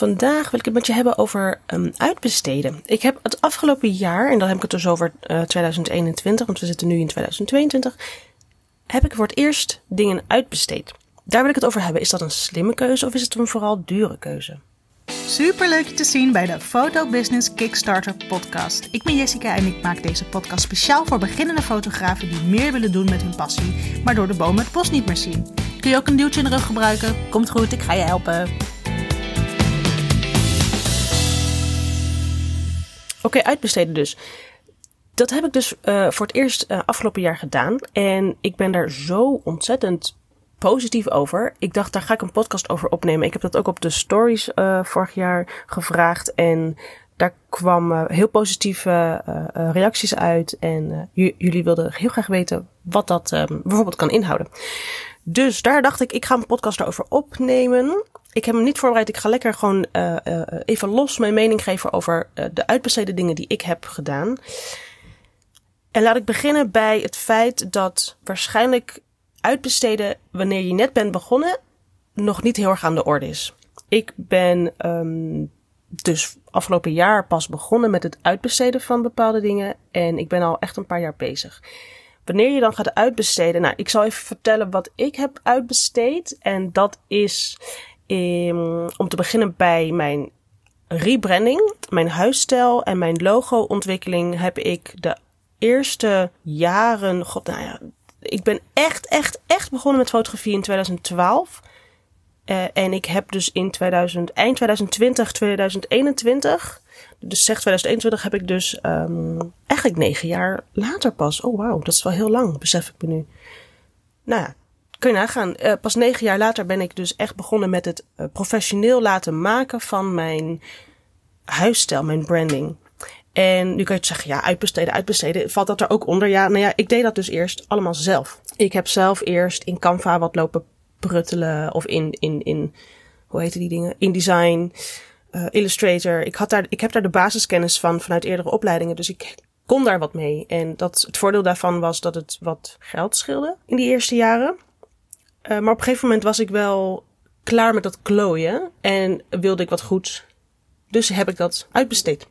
Vandaag wil ik het met je hebben over um, uitbesteden. Ik heb het afgelopen jaar, en dan heb ik het dus over uh, 2021, want we zitten nu in 2022, heb ik voor het eerst dingen uitbesteed. Daar wil ik het over hebben. Is dat een slimme keuze of is het een vooral dure keuze? Super leuk je te zien bij de Photo Business Kickstarter podcast. Ik ben Jessica en ik maak deze podcast speciaal voor beginnende fotografen die meer willen doen met hun passie, maar door de bomen het bos niet meer zien. Kun je ook een duwtje in de rug gebruiken? Komt goed, ik ga je helpen. Oké, uitbesteden dus. Dat heb ik dus uh, voor het eerst uh, afgelopen jaar gedaan. En ik ben daar zo ontzettend positief over. Ik dacht, daar ga ik een podcast over opnemen. Ik heb dat ook op de stories uh, vorig jaar gevraagd. En daar kwam heel positieve reacties uit. En jullie wilden heel graag weten wat dat bijvoorbeeld kan inhouden. Dus daar dacht ik, ik ga een podcast daarover opnemen. Ik heb hem niet voorbereid. Ik ga lekker gewoon uh, uh, even los mijn mening geven over uh, de uitbesteden dingen die ik heb gedaan. En laat ik beginnen bij het feit dat waarschijnlijk uitbesteden wanneer je net bent begonnen nog niet heel erg aan de orde is. Ik ben um, dus afgelopen jaar pas begonnen met het uitbesteden van bepaalde dingen en ik ben al echt een paar jaar bezig. Wanneer je dan gaat uitbesteden, nou, ik zal even vertellen wat ik heb uitbesteed. En dat is um, om te beginnen bij mijn rebranding, mijn huisstijl en mijn logo-ontwikkeling heb ik de eerste jaren, god, nou ja, ik ben echt, echt, echt begonnen met fotografie in 2012. Uh, en ik heb dus in 2000, eind 2020, 2021, dus zeg 2021 heb ik dus um, eigenlijk negen jaar later pas. Oh wauw, dat is wel heel lang, besef ik me nu. Nou ja, kun je nagaan. Uh, pas negen jaar later ben ik dus echt begonnen met het uh, professioneel laten maken van mijn huisstijl, mijn branding. En nu kan je zeggen, ja, uitbesteden, uitbesteden. Valt dat er ook onder? Ja, nou ja, ik deed dat dus eerst allemaal zelf. Ik heb zelf eerst in Canva wat lopen pruttelen. Of in, in, in hoe heet die dingen? InDesign, uh, Illustrator. Ik, had daar, ik heb daar de basiskennis van vanuit eerdere opleidingen. Dus ik kon daar wat mee. En dat, het voordeel daarvan was dat het wat geld scheelde in die eerste jaren. Uh, maar op een gegeven moment was ik wel klaar met dat klooien. En wilde ik wat goeds. Dus heb ik dat uitbesteed.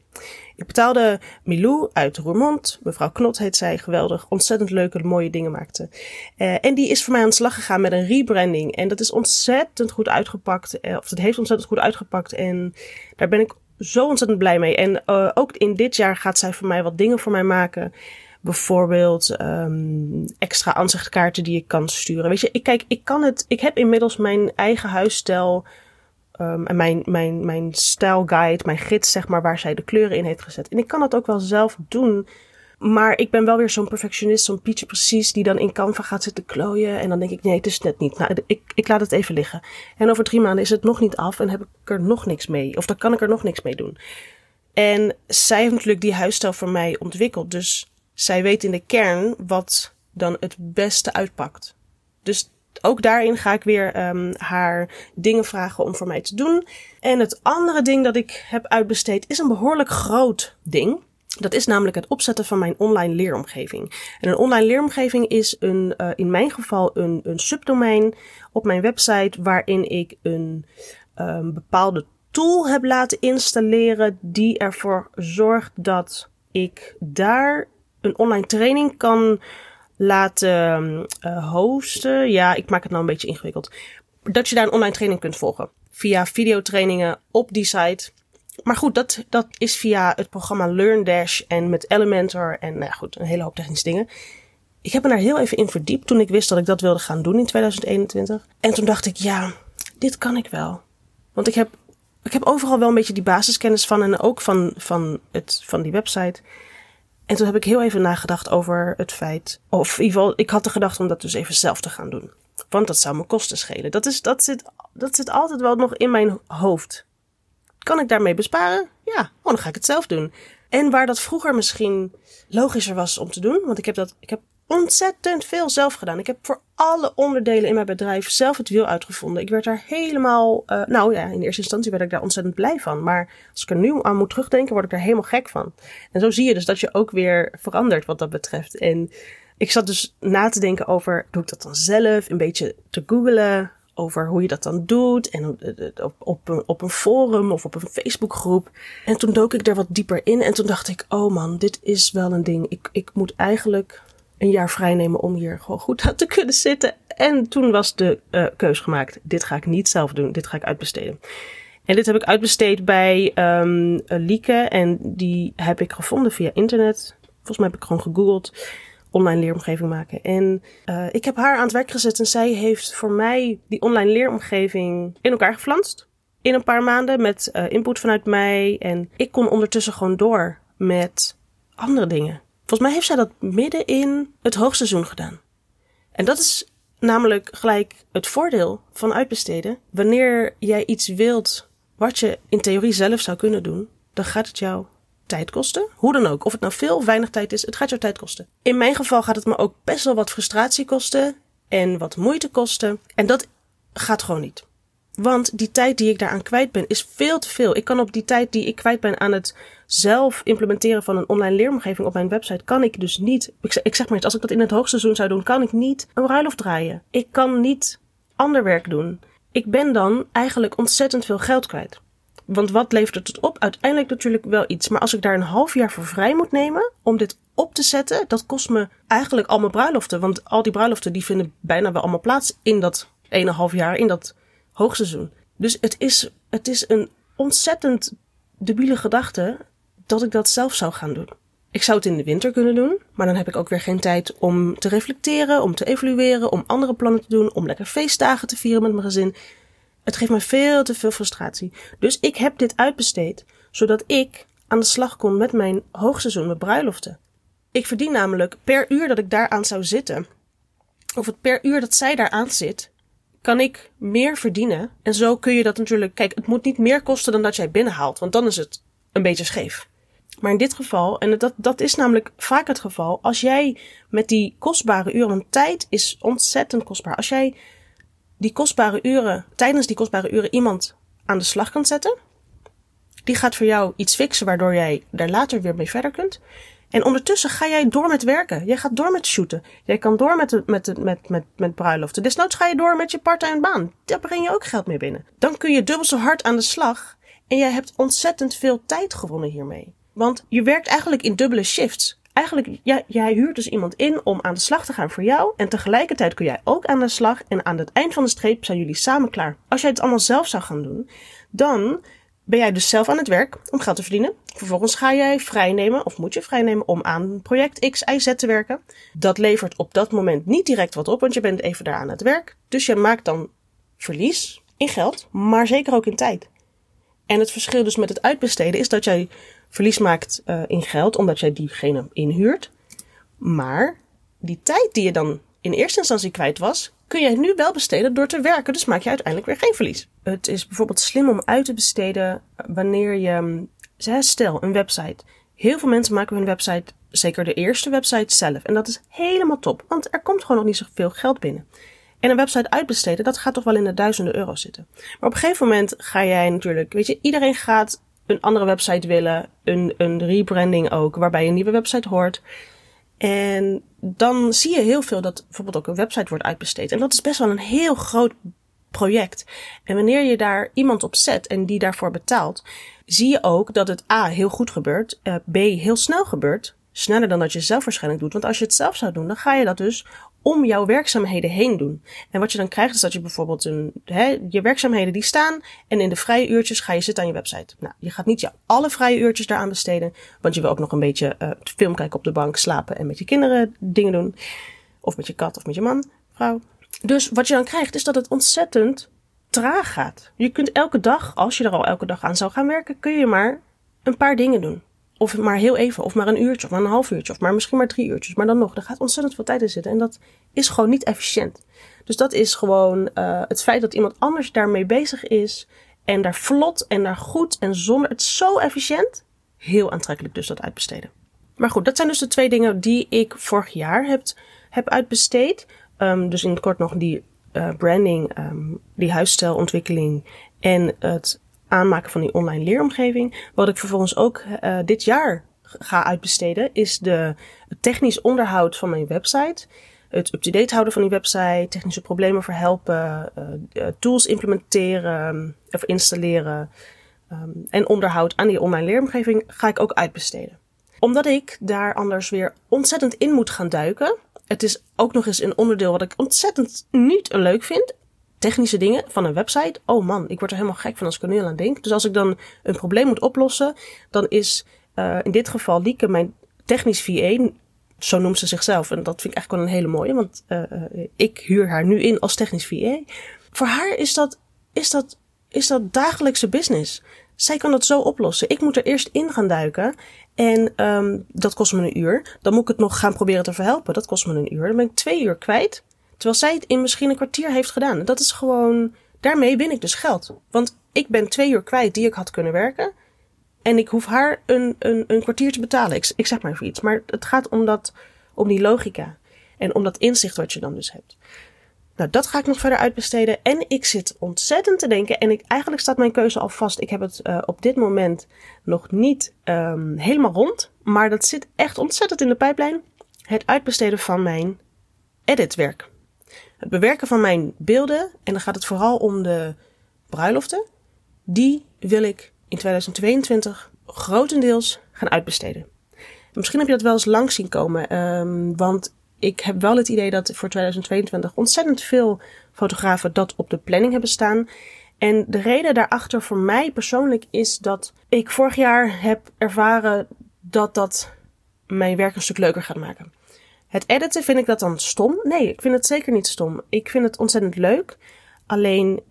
Ik betaalde Milou uit Roermond. Mevrouw Knot heet zij. Geweldig. Ontzettend leuke, mooie dingen maakte. Uh, en die is voor mij aan de slag gegaan met een rebranding. En dat is ontzettend goed uitgepakt. Uh, of het heeft ontzettend goed uitgepakt. En daar ben ik zo ontzettend blij mee. En ook in dit jaar gaat zij voor mij wat dingen voor mij maken. Bijvoorbeeld um, extra aanzichtkaarten die ik kan sturen. Weet je, ik kijk, ik kan het. Ik heb inmiddels mijn eigen huisstijl Um, en mijn, mijn, mijn stijlguide, mijn gids, zeg maar, waar zij de kleuren in heeft gezet. En ik kan dat ook wel zelf doen. Maar ik ben wel weer zo'n perfectionist, zo'n Pietje precies, die dan in Canva gaat zitten klooien. En dan denk ik, nee, het is net niet. Nou, ik, ik laat het even liggen. En over drie maanden is het nog niet af en heb ik er nog niks mee. Of dan kan ik er nog niks mee doen. En zij heeft natuurlijk die huisstijl voor mij ontwikkeld. Dus zij weet in de kern wat dan het beste uitpakt. Dus ook daarin ga ik weer um, haar dingen vragen om voor mij te doen. En het andere ding dat ik heb uitbesteed is een behoorlijk groot ding. Dat is namelijk het opzetten van mijn online leeromgeving. En een online leeromgeving is een, uh, in mijn geval een, een subdomein op mijn website waarin ik een um, bepaalde tool heb laten installeren die ervoor zorgt dat ik daar een online training kan laten uh, hosten. Ja, ik maak het nou een beetje ingewikkeld. Dat je daar een online training kunt volgen. Via videotrainingen op die site. Maar goed, dat, dat is via het programma LearnDash en met Elementor en nou goed, een hele hoop technische dingen. Ik heb me daar heel even in verdiept toen ik wist dat ik dat wilde gaan doen in 2021. En toen dacht ik, ja, dit kan ik wel. Want ik heb, ik heb overal wel een beetje die basiskennis van en ook van, van, het, van die website. En toen heb ik heel even nagedacht over het feit, of in ieder geval, ik had de gedachte om dat dus even zelf te gaan doen. Want dat zou me kosten schelen. Dat, is, dat, zit, dat zit altijd wel nog in mijn hoofd. Kan ik daarmee besparen? Ja, oh, dan ga ik het zelf doen. En waar dat vroeger misschien logischer was om te doen, want ik heb dat, ik heb ontzettend veel zelf gedaan. Ik heb voor alle onderdelen in mijn bedrijf zelf het wiel uitgevonden. Ik werd daar helemaal, uh, nou ja, in eerste instantie werd ik daar ontzettend blij van. Maar als ik er nu aan moet terugdenken, word ik er helemaal gek van. En zo zie je dus dat je ook weer verandert wat dat betreft. En ik zat dus na te denken over, doe ik dat dan zelf? Een beetje te googlen. over hoe je dat dan doet. En op, op, een, op een forum of op een Facebookgroep. En toen dook ik er wat dieper in. En toen dacht ik, oh man, dit is wel een ding. Ik, ik moet eigenlijk een jaar vrij nemen om hier gewoon goed aan te kunnen zitten. En toen was de uh, keus gemaakt. Dit ga ik niet zelf doen. Dit ga ik uitbesteden. En dit heb ik uitbesteed bij um, Lieke. En die heb ik gevonden via internet. Volgens mij heb ik gewoon gegoogeld online leeromgeving maken. En uh, ik heb haar aan het werk gezet en zij heeft voor mij die online leeromgeving in elkaar geflanst. In een paar maanden met uh, input vanuit mij. En ik kon ondertussen gewoon door met andere dingen. Volgens mij heeft zij dat midden in het hoogseizoen gedaan. En dat is namelijk gelijk het voordeel van uitbesteden. Wanneer jij iets wilt wat je in theorie zelf zou kunnen doen, dan gaat het jou tijd kosten. Hoe dan ook. Of het nou veel of weinig tijd is, het gaat jou tijd kosten. In mijn geval gaat het me ook best wel wat frustratie kosten en wat moeite kosten. En dat gaat gewoon niet. Want die tijd die ik daaraan kwijt ben, is veel te veel. Ik kan op die tijd die ik kwijt ben aan het zelf implementeren van een online leeromgeving op mijn website, kan ik dus niet. Ik zeg, maar eens, als ik dat in het hoogseizoen zou doen, kan ik niet een bruiloft draaien. Ik kan niet ander werk doen. Ik ben dan eigenlijk ontzettend veel geld kwijt. Want wat levert het op? Uiteindelijk natuurlijk wel iets. Maar als ik daar een half jaar voor vrij moet nemen om dit op te zetten, dat kost me eigenlijk al mijn bruiloften. Want al die bruiloften die vinden bijna wel allemaal plaats in dat ene half jaar, in dat hoogseizoen. Dus het is, het is een ontzettend debiele gedachte dat ik dat zelf zou gaan doen. Ik zou het in de winter kunnen doen, maar dan heb ik ook weer geen tijd om te reflecteren, om te evalueren, om andere plannen te doen, om lekker feestdagen te vieren met mijn gezin. Het geeft me veel te veel frustratie. Dus ik heb dit uitbesteed, zodat ik aan de slag kon met mijn hoogseizoen, met bruiloften. Ik verdien namelijk per uur dat ik daaraan zou zitten, of het per uur dat zij daaraan zit, kan ik meer verdienen. En zo kun je dat natuurlijk. Kijk, het moet niet meer kosten dan dat jij binnenhaalt, want dan is het een beetje scheef. Maar in dit geval, en dat, dat is namelijk vaak het geval, als jij met die kostbare uren, tijd is ontzettend kostbaar. Als jij die kostbare uren, tijdens die kostbare uren iemand aan de slag kan zetten, die gaat voor jou iets fixen waardoor jij daar later weer mee verder kunt. En ondertussen ga jij door met werken. Jij gaat door met shooten. Jij kan door met, met, met, met, met bruiloften. Desnoods ga je door met je parttime baan. Daar breng je ook geld mee binnen. Dan kun je dubbel zo hard aan de slag. En jij hebt ontzettend veel tijd gewonnen hiermee. Want je werkt eigenlijk in dubbele shifts. Eigenlijk, ja, jij huurt dus iemand in om aan de slag te gaan voor jou. En tegelijkertijd kun jij ook aan de slag. En aan het eind van de streep zijn jullie samen klaar. Als jij het allemaal zelf zou gaan doen, dan ben jij dus zelf aan het werk om geld te verdienen. Vervolgens ga jij vrijnemen, of moet je vrijnemen, om aan project X, Y, Z te werken. Dat levert op dat moment niet direct wat op, want je bent even daar aan het werk. Dus je maakt dan verlies in geld, maar zeker ook in tijd. En het verschil dus met het uitbesteden is dat jij verlies maakt uh, in geld, omdat jij diegene inhuurt. Maar die tijd die je dan in eerste instantie kwijt was, kun je nu wel besteden door te werken. Dus maak je uiteindelijk weer geen verlies. Het is bijvoorbeeld slim om uit te besteden wanneer je, mm, stel een website. Heel veel mensen maken hun website, zeker de eerste website zelf. En dat is helemaal top, want er komt gewoon nog niet zoveel geld binnen. En een website uitbesteden, dat gaat toch wel in de duizenden euro's zitten. Maar op een gegeven moment ga jij natuurlijk, weet je, iedereen gaat een andere website willen, een, een rebranding ook, waarbij een nieuwe website hoort. En dan zie je heel veel dat bijvoorbeeld ook een website wordt uitbesteed. En dat is best wel een heel groot project. En wanneer je daar iemand op zet en die daarvoor betaalt, zie je ook dat het A heel goed gebeurt, uh, B heel snel gebeurt. Sneller dan dat je zelf waarschijnlijk doet. Want als je het zelf zou doen, dan ga je dat dus om jouw werkzaamheden heen doen. En wat je dan krijgt is dat je bijvoorbeeld hè, je werkzaamheden die staan en in de vrije uurtjes ga je zitten aan je website. Nou, je gaat niet je alle vrije uurtjes daaraan besteden, want je wil ook nog een beetje uh, film kijken op de bank, slapen en met je kinderen dingen doen. Of met je kat of met je man, vrouw. Dus wat je dan krijgt is dat het ontzettend traag gaat. Je kunt elke dag, als je er al elke dag aan zou gaan werken, kun je maar een paar dingen doen. Of maar heel even, of maar een uurtje, of maar een half uurtje, of maar misschien maar drie uurtjes. Maar dan nog, er gaat ontzettend veel tijd in zitten. En dat is gewoon niet efficiënt. Dus dat is gewoon uh, het feit dat iemand anders daarmee bezig is. En daar vlot en daar goed en zonder het zo efficiënt. Heel aantrekkelijk dus dat uitbesteden. Maar goed, dat zijn dus de twee dingen die ik vorig jaar heb, heb uitbesteed. Um, dus in het kort nog die uh, branding, um, die huisstijlontwikkeling en het aanmaken van die online leeromgeving. Wat ik vervolgens ook uh, dit jaar ga uitbesteden, is de, technisch onderhoud van mijn website. het up-to-date houden van die website, technische problemen verhelpen, uh, tools implementeren of installeren um, en onderhoud aan die online leeromgeving ga ik ook uitbesteden. Omdat ik daar anders weer ontzettend in moet gaan duiken. Het is ook nog eens een onderdeel wat ik ontzettend niet leuk vind. Technische dingen van een website. Oh man, ik word er helemaal gek van als ik er nu aan denk. Dus als ik dan een probleem moet oplossen, dan is uh, in dit geval Lieke mijn technisch VA zo noemt ze zichzelf. En dat vind ik eigenlijk wel een hele mooie, want uh, ik huur haar nu in als technisch VA. Voor haar is dat, is dat, is dat dagelijkse business. Zij kan dat zo oplossen. Ik moet er eerst in gaan duiken. En um, dat kost me een uur. Dan moet ik het nog gaan proberen te verhelpen. Dat kost me een uur. Dan ben ik twee uur kwijt. Terwijl zij het in misschien een kwartier heeft gedaan. Dat is gewoon. Daarmee win ik dus geld. Want ik ben twee uur kwijt die ik had kunnen werken. En ik hoef haar een, een, een kwartier te betalen. Ik, ik zeg maar even iets. Maar het gaat om, dat, om die logica. En om dat inzicht wat je dan dus hebt. Nou, dat ga ik nog verder uitbesteden. En ik zit ontzettend te denken. En ik, eigenlijk staat mijn keuze al vast. Ik heb het uh, op dit moment nog niet um, helemaal rond. Maar dat zit echt ontzettend in de pijplijn. Het uitbesteden van mijn editwerk. Het bewerken van mijn beelden. En dan gaat het vooral om de bruiloften. Die wil ik in 2022 grotendeels gaan uitbesteden. Misschien heb je dat wel eens lang zien komen, um, want ik heb wel het idee dat voor 2022 ontzettend veel fotografen dat op de planning hebben staan. En de reden daarachter voor mij persoonlijk is dat ik vorig jaar heb ervaren dat dat mijn werk een stuk leuker gaat maken. Het editen vind ik dat dan stom? Nee, ik vind het zeker niet stom. Ik vind het ontzettend leuk. Alleen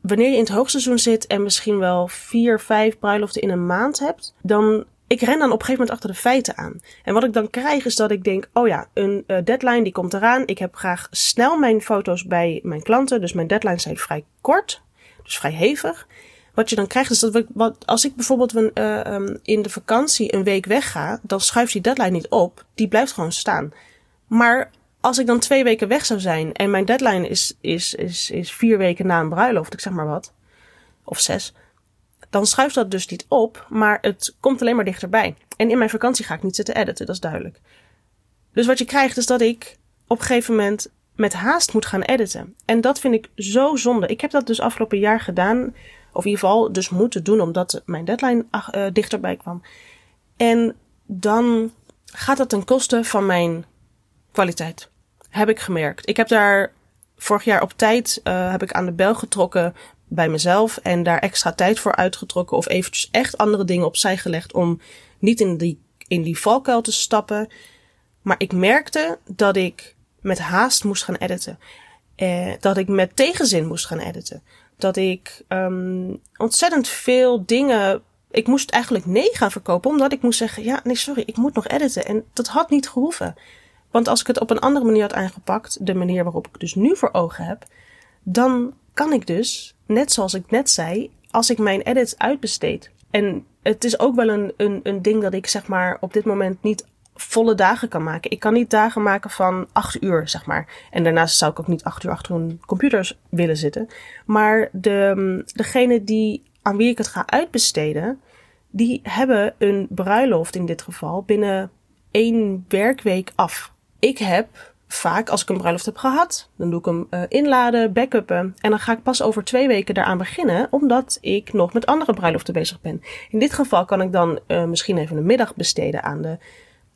wanneer je in het hoogseizoen zit en misschien wel vier, vijf bruiloften in een maand hebt, dan ik ren dan op een gegeven moment achter de feiten aan. En wat ik dan krijg is dat ik denk, oh ja, een uh, deadline die komt eraan. Ik heb graag snel mijn foto's bij mijn klanten. Dus mijn deadlines zijn vrij kort, dus vrij hevig. Wat je dan krijgt is dat we, wat, als ik bijvoorbeeld een, uh, um, in de vakantie een week wegga, dan schuift die deadline niet op. Die blijft gewoon staan. Maar als ik dan twee weken weg zou zijn en mijn deadline is, is, is, is vier weken na een bruiloft, ik zeg maar wat, of zes, dan schuift dat dus niet op, maar het komt alleen maar dichterbij. En in mijn vakantie ga ik niet zitten editen, dat is duidelijk. Dus wat je krijgt is dat ik op een gegeven moment met haast moet gaan editen. En dat vind ik zo zonde. Ik heb dat dus afgelopen jaar gedaan, of in ieder geval dus moeten doen, omdat mijn deadline uh, dichterbij kwam. En dan gaat dat ten koste van mijn kwaliteit. Heb ik gemerkt. Ik heb daar vorig jaar op tijd uh, heb ik aan de bel getrokken bij mezelf en daar extra tijd voor uitgetrokken of eventjes echt andere dingen opzij gelegd om niet in die, in die valkuil te stappen. Maar ik merkte dat ik met haast moest gaan editen. Eh, dat ik met tegenzin moest gaan editen. Dat ik um, ontzettend veel dingen. Ik moest eigenlijk nee gaan verkopen, omdat ik moest zeggen: ja, nee, sorry, ik moet nog editen. En dat had niet gehoeven. Want als ik het op een andere manier had aangepakt, de manier waarop ik dus nu voor ogen heb, dan kan ik dus, net zoals ik net zei, als ik mijn edits uitbesteed. En het is ook wel een, een, een ding dat ik zeg maar op dit moment niet volle dagen kan maken. Ik kan niet dagen maken van acht uur, zeg maar. En daarnaast zou ik ook niet acht uur achter een computer willen zitten. Maar de, degene die, aan wie ik het ga uitbesteden, die hebben een bruiloft in dit geval binnen één werkweek af. Ik heb vaak, als ik een bruiloft heb gehad, dan doe ik hem uh, inladen, backuppen. En dan ga ik pas over twee weken daaraan beginnen, omdat ik nog met andere bruiloften bezig ben. In dit geval kan ik dan uh, misschien even een middag besteden aan de,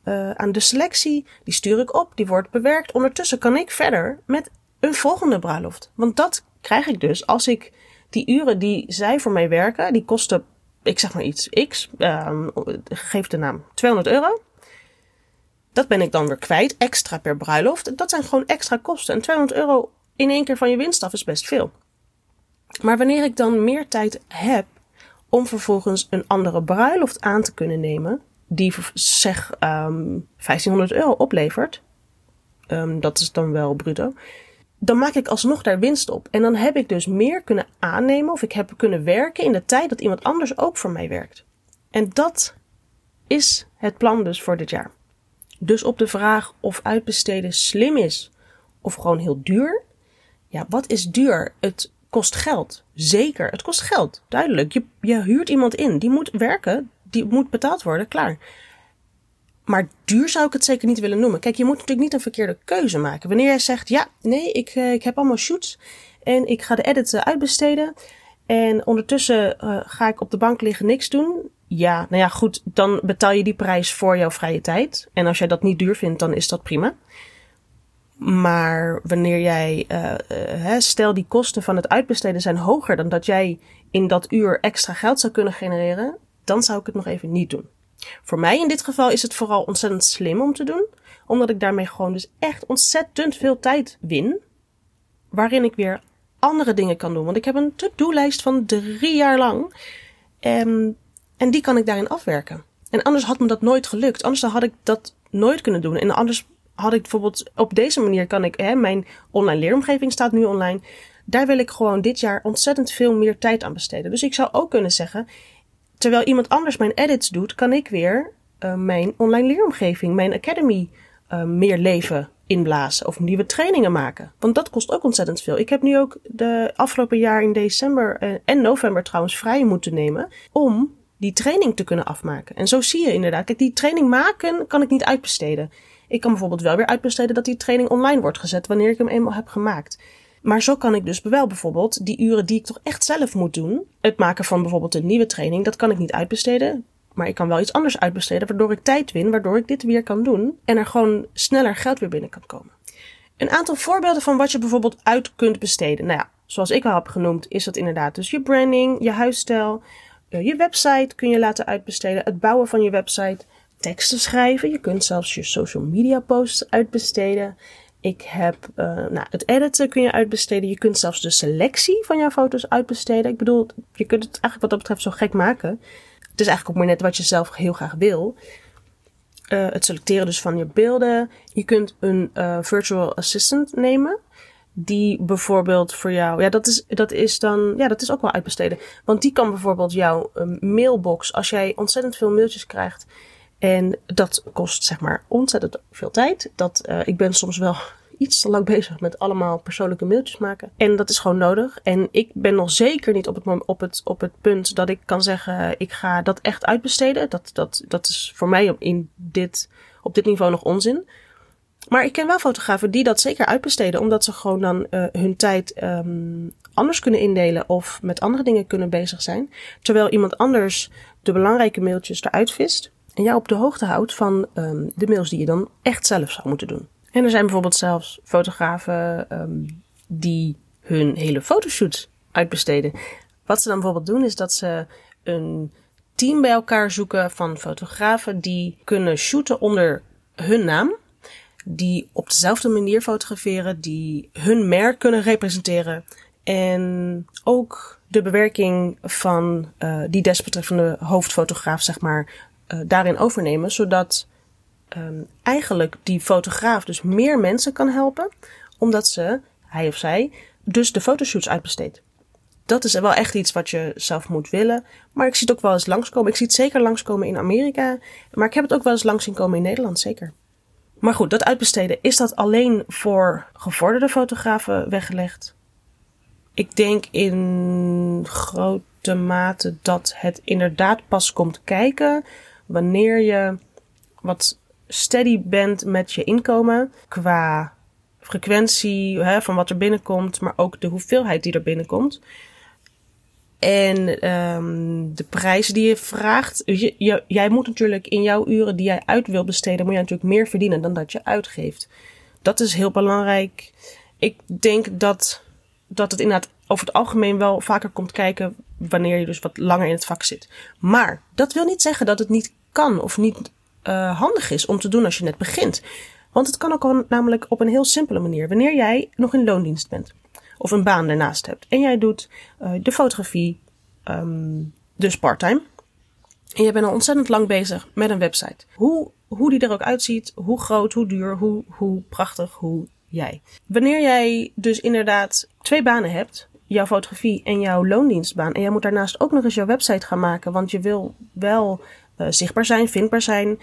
uh, aan de selectie. Die stuur ik op, die wordt bewerkt. Ondertussen kan ik verder met een volgende bruiloft. Want dat krijg ik dus als ik die uren die zij voor mij werken, die kosten, ik zeg maar iets, x, geef de naam, 200 euro. Dat ben ik dan weer kwijt, extra per bruiloft. Dat zijn gewoon extra kosten. En 200 euro in één keer van je winst af is best veel. Maar wanneer ik dan meer tijd heb om vervolgens een andere bruiloft aan te kunnen nemen, die zeg um, ehm, 1500 euro oplevert, um, dat is dan wel bruto, dan maak ik alsnog daar winst op. En dan heb ik dus meer kunnen aannemen of ik heb kunnen werken in de tijd dat iemand anders ook voor mij werkt. En dat is het plan dus voor dit jaar. Dus op de vraag of uitbesteden slim is of gewoon heel duur. Ja, wat is duur? Het kost geld. Zeker, het kost geld. Duidelijk. Je, je huurt iemand in. Die moet werken. Die moet betaald worden. Klaar. Maar duur zou ik het zeker niet willen noemen. Kijk, je moet natuurlijk niet een verkeerde keuze maken. Wanneer jij zegt, ja, nee, ik, uh, ik heb allemaal shoots en ik ga de edit uitbesteden. En ondertussen uh, ga ik op de bank liggen niks doen. Ja, nou ja, goed, dan betaal je die prijs voor jouw vrije tijd. En als jij dat niet duur vindt, dan is dat prima. Maar wanneer jij, uh, stel die kosten van het uitbesteden zijn hoger dan dat jij in dat uur extra geld zou kunnen genereren, dan zou ik het nog even niet doen. Voor mij in dit geval is het vooral ontzettend slim om te doen, omdat ik daarmee gewoon dus echt ontzettend veel tijd win, waarin ik weer andere dingen kan doen. Want ik heb een to-do-lijst van drie jaar lang en, en die kan ik daarin afwerken. En anders had me dat nooit gelukt. Anders had ik dat nooit kunnen doen. En anders had ik bijvoorbeeld op deze manier kan ik, hè, mijn online leeromgeving staat nu online. Daar wil ik gewoon dit jaar ontzettend veel meer tijd aan besteden. Dus ik zou ook kunnen zeggen, terwijl iemand anders mijn edits doet, kan ik weer uh, mijn online leeromgeving, mijn academy uh, meer leven inblazen of nieuwe trainingen maken. Want dat kost ook ontzettend veel. Ik heb nu ook de afgelopen jaar in december uh, en november trouwens vrij moeten nemen om die training te kunnen afmaken. En zo zie je inderdaad, kijk, die training maken kan ik niet uitbesteden. Ik kan bijvoorbeeld wel weer uitbesteden dat die training online wordt gezet wanneer ik hem eenmaal heb gemaakt. Maar zo kan ik dus wel bijvoorbeeld die uren die ik toch echt zelf moet doen, het maken van bijvoorbeeld een nieuwe training, dat kan ik niet uitbesteden. Maar ik kan wel iets anders uitbesteden, waardoor ik tijd win, waardoor ik dit weer kan doen en er gewoon sneller geld weer binnen kan komen. Een aantal voorbeelden van wat je bijvoorbeeld uit kunt besteden. Nou ja, zoals ik al heb genoemd, is dat inderdaad dus je branding, je huisstijl, eh, je website kun je laten uitbesteden, het bouwen van je website, teksten schrijven. Je kunt zelfs je social media posts uitbesteden. Ik heb, uh, nou, het editen kun je uitbesteden. Je kunt zelfs de selectie van jouw foto's uitbesteden. Ik bedoel, je kunt het eigenlijk wat dat betreft zo gek maken. Het is eigenlijk ook maar net wat je zelf heel graag wil. Uh, het selecteren dus van je beelden. Je kunt een uh, virtual assistant nemen. Die bijvoorbeeld voor jou, ja, dat is, dat is dan, ja, dat is ook wel uitbesteden. Want die kan bijvoorbeeld jouw mailbox, als jij ontzettend veel mailtjes krijgt, en dat kost zeg maar ontzettend veel tijd. Dat, uh, ik ben soms wel iets te lang bezig met allemaal persoonlijke mailtjes maken. En dat is gewoon nodig. En ik ben nog zeker niet op het, op het, op het punt dat ik kan zeggen, ik ga dat echt uitbesteden. Dat, dat, dat is voor mij in dit, op dit niveau nog onzin. Maar ik ken wel fotografen die dat zeker uitbesteden, omdat ze gewoon dan uh, hun tijd um, anders kunnen indelen of met andere dingen kunnen bezig zijn. Terwijl iemand anders de belangrijke mailtjes eruit vist en jou op de hoogte houdt van um, de mails die je dan echt zelf zou moeten doen. En er zijn bijvoorbeeld zelfs fotografen um, die hun hele fotoshoot uitbesteden. Wat ze dan bijvoorbeeld doen is dat ze een team bij elkaar zoeken van fotografen die kunnen shooten onder hun naam. Die op dezelfde manier fotograferen, die hun merk kunnen representeren. En ook de bewerking van uh, die desbetreffende hoofdfotograaf, zeg maar, uh, daarin overnemen, zodat um, eigenlijk die fotograaf dus meer mensen kan helpen, omdat ze, hij of zij, dus de fotoshoots uitbesteedt. Dat is wel echt iets wat je zelf moet willen. Maar ik zie het ook wel eens langskomen. Ik zie het zeker langskomen in Amerika. Maar ik heb het ook wel eens langs komen in Nederland, zeker. Maar goed, dat uitbesteden, is dat alleen voor gevorderde fotografen weggelegd? Ik denk in grote mate dat het inderdaad pas komt kijken wanneer je wat steady bent met je inkomen qua frequentie hè, van wat er binnenkomt, maar ook de hoeveelheid die er binnenkomt. En um, de prijzen die je vraagt. Je, jij moet natuurlijk in jouw uren die jij uit wil besteden, moet je natuurlijk meer verdienen dan dat je uitgeeft. Dat is heel belangrijk. Ik denk dat, dat het inderdaad over het algemeen wel vaker komt kijken wanneer je dus wat langer in het vak zit. Maar dat wil niet zeggen dat het niet kan of niet uh, handig is om te doen als je net begint. Want het kan ook al namelijk op een heel simpele manier. Wanneer jij nog in loondienst bent of een baan daarnaast hebt en jij doet uh, de fotografie, um, dus parttime. En je bent al ontzettend lang bezig met een website. Hoe, hoe die er ook uitziet, hoe groot, hoe duur, hoe, hoe prachtig, hoe jij. Wanneer jij dus inderdaad twee banen hebt, jouw fotografie en jouw loondienstbaan, en jij moet daarnaast ook nog eens jouw website gaan maken, want je wil wel uh, zichtbaar zijn, vindbaar zijn.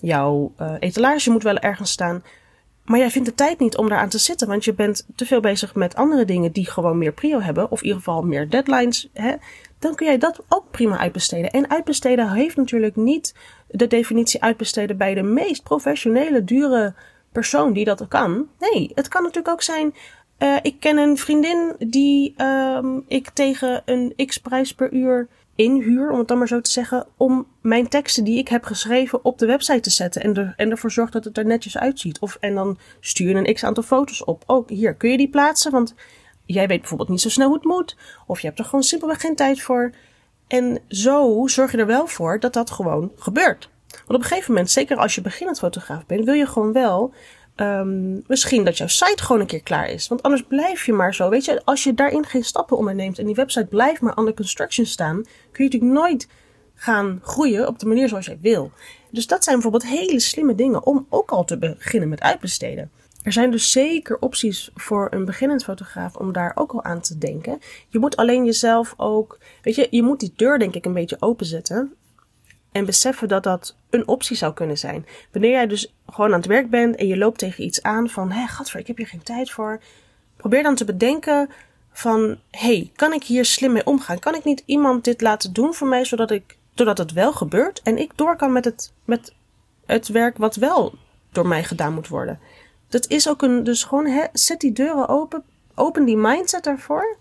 Jouw uh, etalage moet wel ergens staan. Maar jij vindt de tijd niet om daaraan te zitten, want je bent te veel bezig met andere dingen die gewoon meer prio hebben, of in ieder geval meer deadlines. Hè? dan kun jij dat ook prima uitbesteden. En uitbesteden heeft natuurlijk niet de definitie uitbesteden bij de meest professionele, dure persoon die dat kan. Nee, het kan natuurlijk ook zijn. Uh, ik ken een vriendin die um, ik tegen een x prijs per uur inhuur, om het dan maar zo te zeggen, om mijn teksten die ik heb geschreven op de website te zetten en, er, en ervoor zorgt dat het er netjes uitziet. Of, en dan stuur je een x aantal foto's op. Ook hier, kun je die plaatsen? Want jij weet bijvoorbeeld niet zo snel hoe het moet. Of je hebt er gewoon simpelweg geen tijd voor. En zo zorg je er wel voor dat dat gewoon gebeurt. Want op een gegeven moment, zeker als je beginnend fotograaf bent, wil je gewoon wel um, misschien dat jouw site gewoon een keer klaar is. Want anders blijf je maar zo. Weet je, als je daarin geen stappen onderneemt en die website blijft maar under construction staan, kun je natuurlijk nooit gaan groeien op de manier zoals jij wil. Dus dat zijn bijvoorbeeld hele slimme dingen om ook al te beginnen met uitbesteden. Er zijn dus zeker opties voor een beginnend fotograaf om daar ook al aan te denken. Je moet alleen jezelf ook, weet je, je moet die deur denk ik een beetje openzetten. En beseffen dat dat een optie zou kunnen zijn. Wanneer jij dus gewoon aan het werk bent en je loopt tegen iets aan van, hé, gadver, ik heb hier geen tijd voor. Probeer dan te bedenken van, hey, kan ik hier slim mee omgaan? Kan ik niet iemand dit laten doen voor mij, zodat ik, doordat het wel gebeurt en ik door kan met het, met het werk wat wel door mij gedaan moet worden? Dat is ook een, dus gewoon, zet die deuren open, open die mindset daarvoor.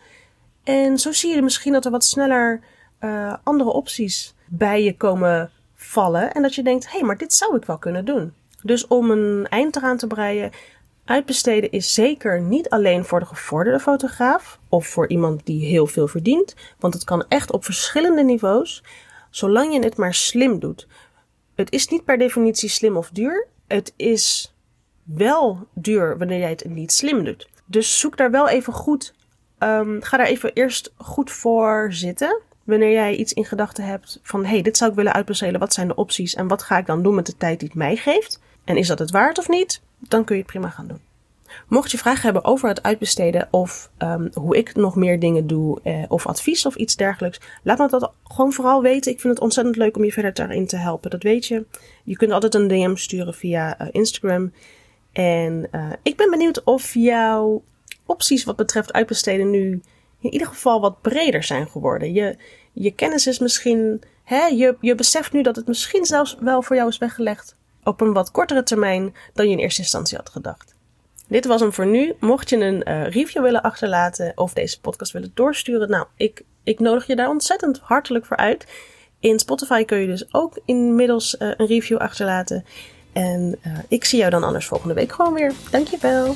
En zo zie je misschien dat er wat sneller uh, andere opties bij je komen vallen. En dat je denkt, hé, hey, maar dit zou ik wel kunnen doen. Dus om een eind eraan te breien, uitbesteden is zeker niet alleen voor de gevorderde fotograaf of voor iemand die heel veel verdient. Want het kan echt op verschillende niveaus, zolang je het maar slim doet. Het is niet per definitie slim of duur. Het is wel duur wanneer jij het niet slim doet. Dus zoek daar wel even goed. Um, ga daar even eerst goed voor zitten wanneer jij iets in gedachten hebt van hey, dit zou ik willen uitbesteden, wat zijn de opties en wat ga ik dan doen met de tijd die het mij geeft? En is dat het waard of niet? Dan kun je het prima gaan doen. Mocht je vragen hebben over het uitbesteden of um, hoe ik nog meer dingen doe eh, of advies of iets dergelijks, laat me dat gewoon vooral weten. Ik vind het ontzettend leuk om je verder daarin te helpen. Dat weet je. Je kunt altijd een DM sturen via uh, Instagram. En uh, ik ben benieuwd of jouw opties wat betreft uitbesteden nu in ieder geval wat breder zijn geworden. Je, je kennis is misschien, hè, je, je beseft nu dat het misschien zelfs wel voor jou is weggelegd op een wat kortere termijn dan je in eerste instantie had gedacht. Dit was hem voor nu. Mocht je een uh, review willen achterlaten of deze podcast willen doorsturen, nou, ik, ik nodig je daar ontzettend hartelijk voor uit. In Spotify kun je dus ook inmiddels uh, een review achterlaten. En uh, ik zie jou dan anders volgende week gewoon weer. Dankjewel.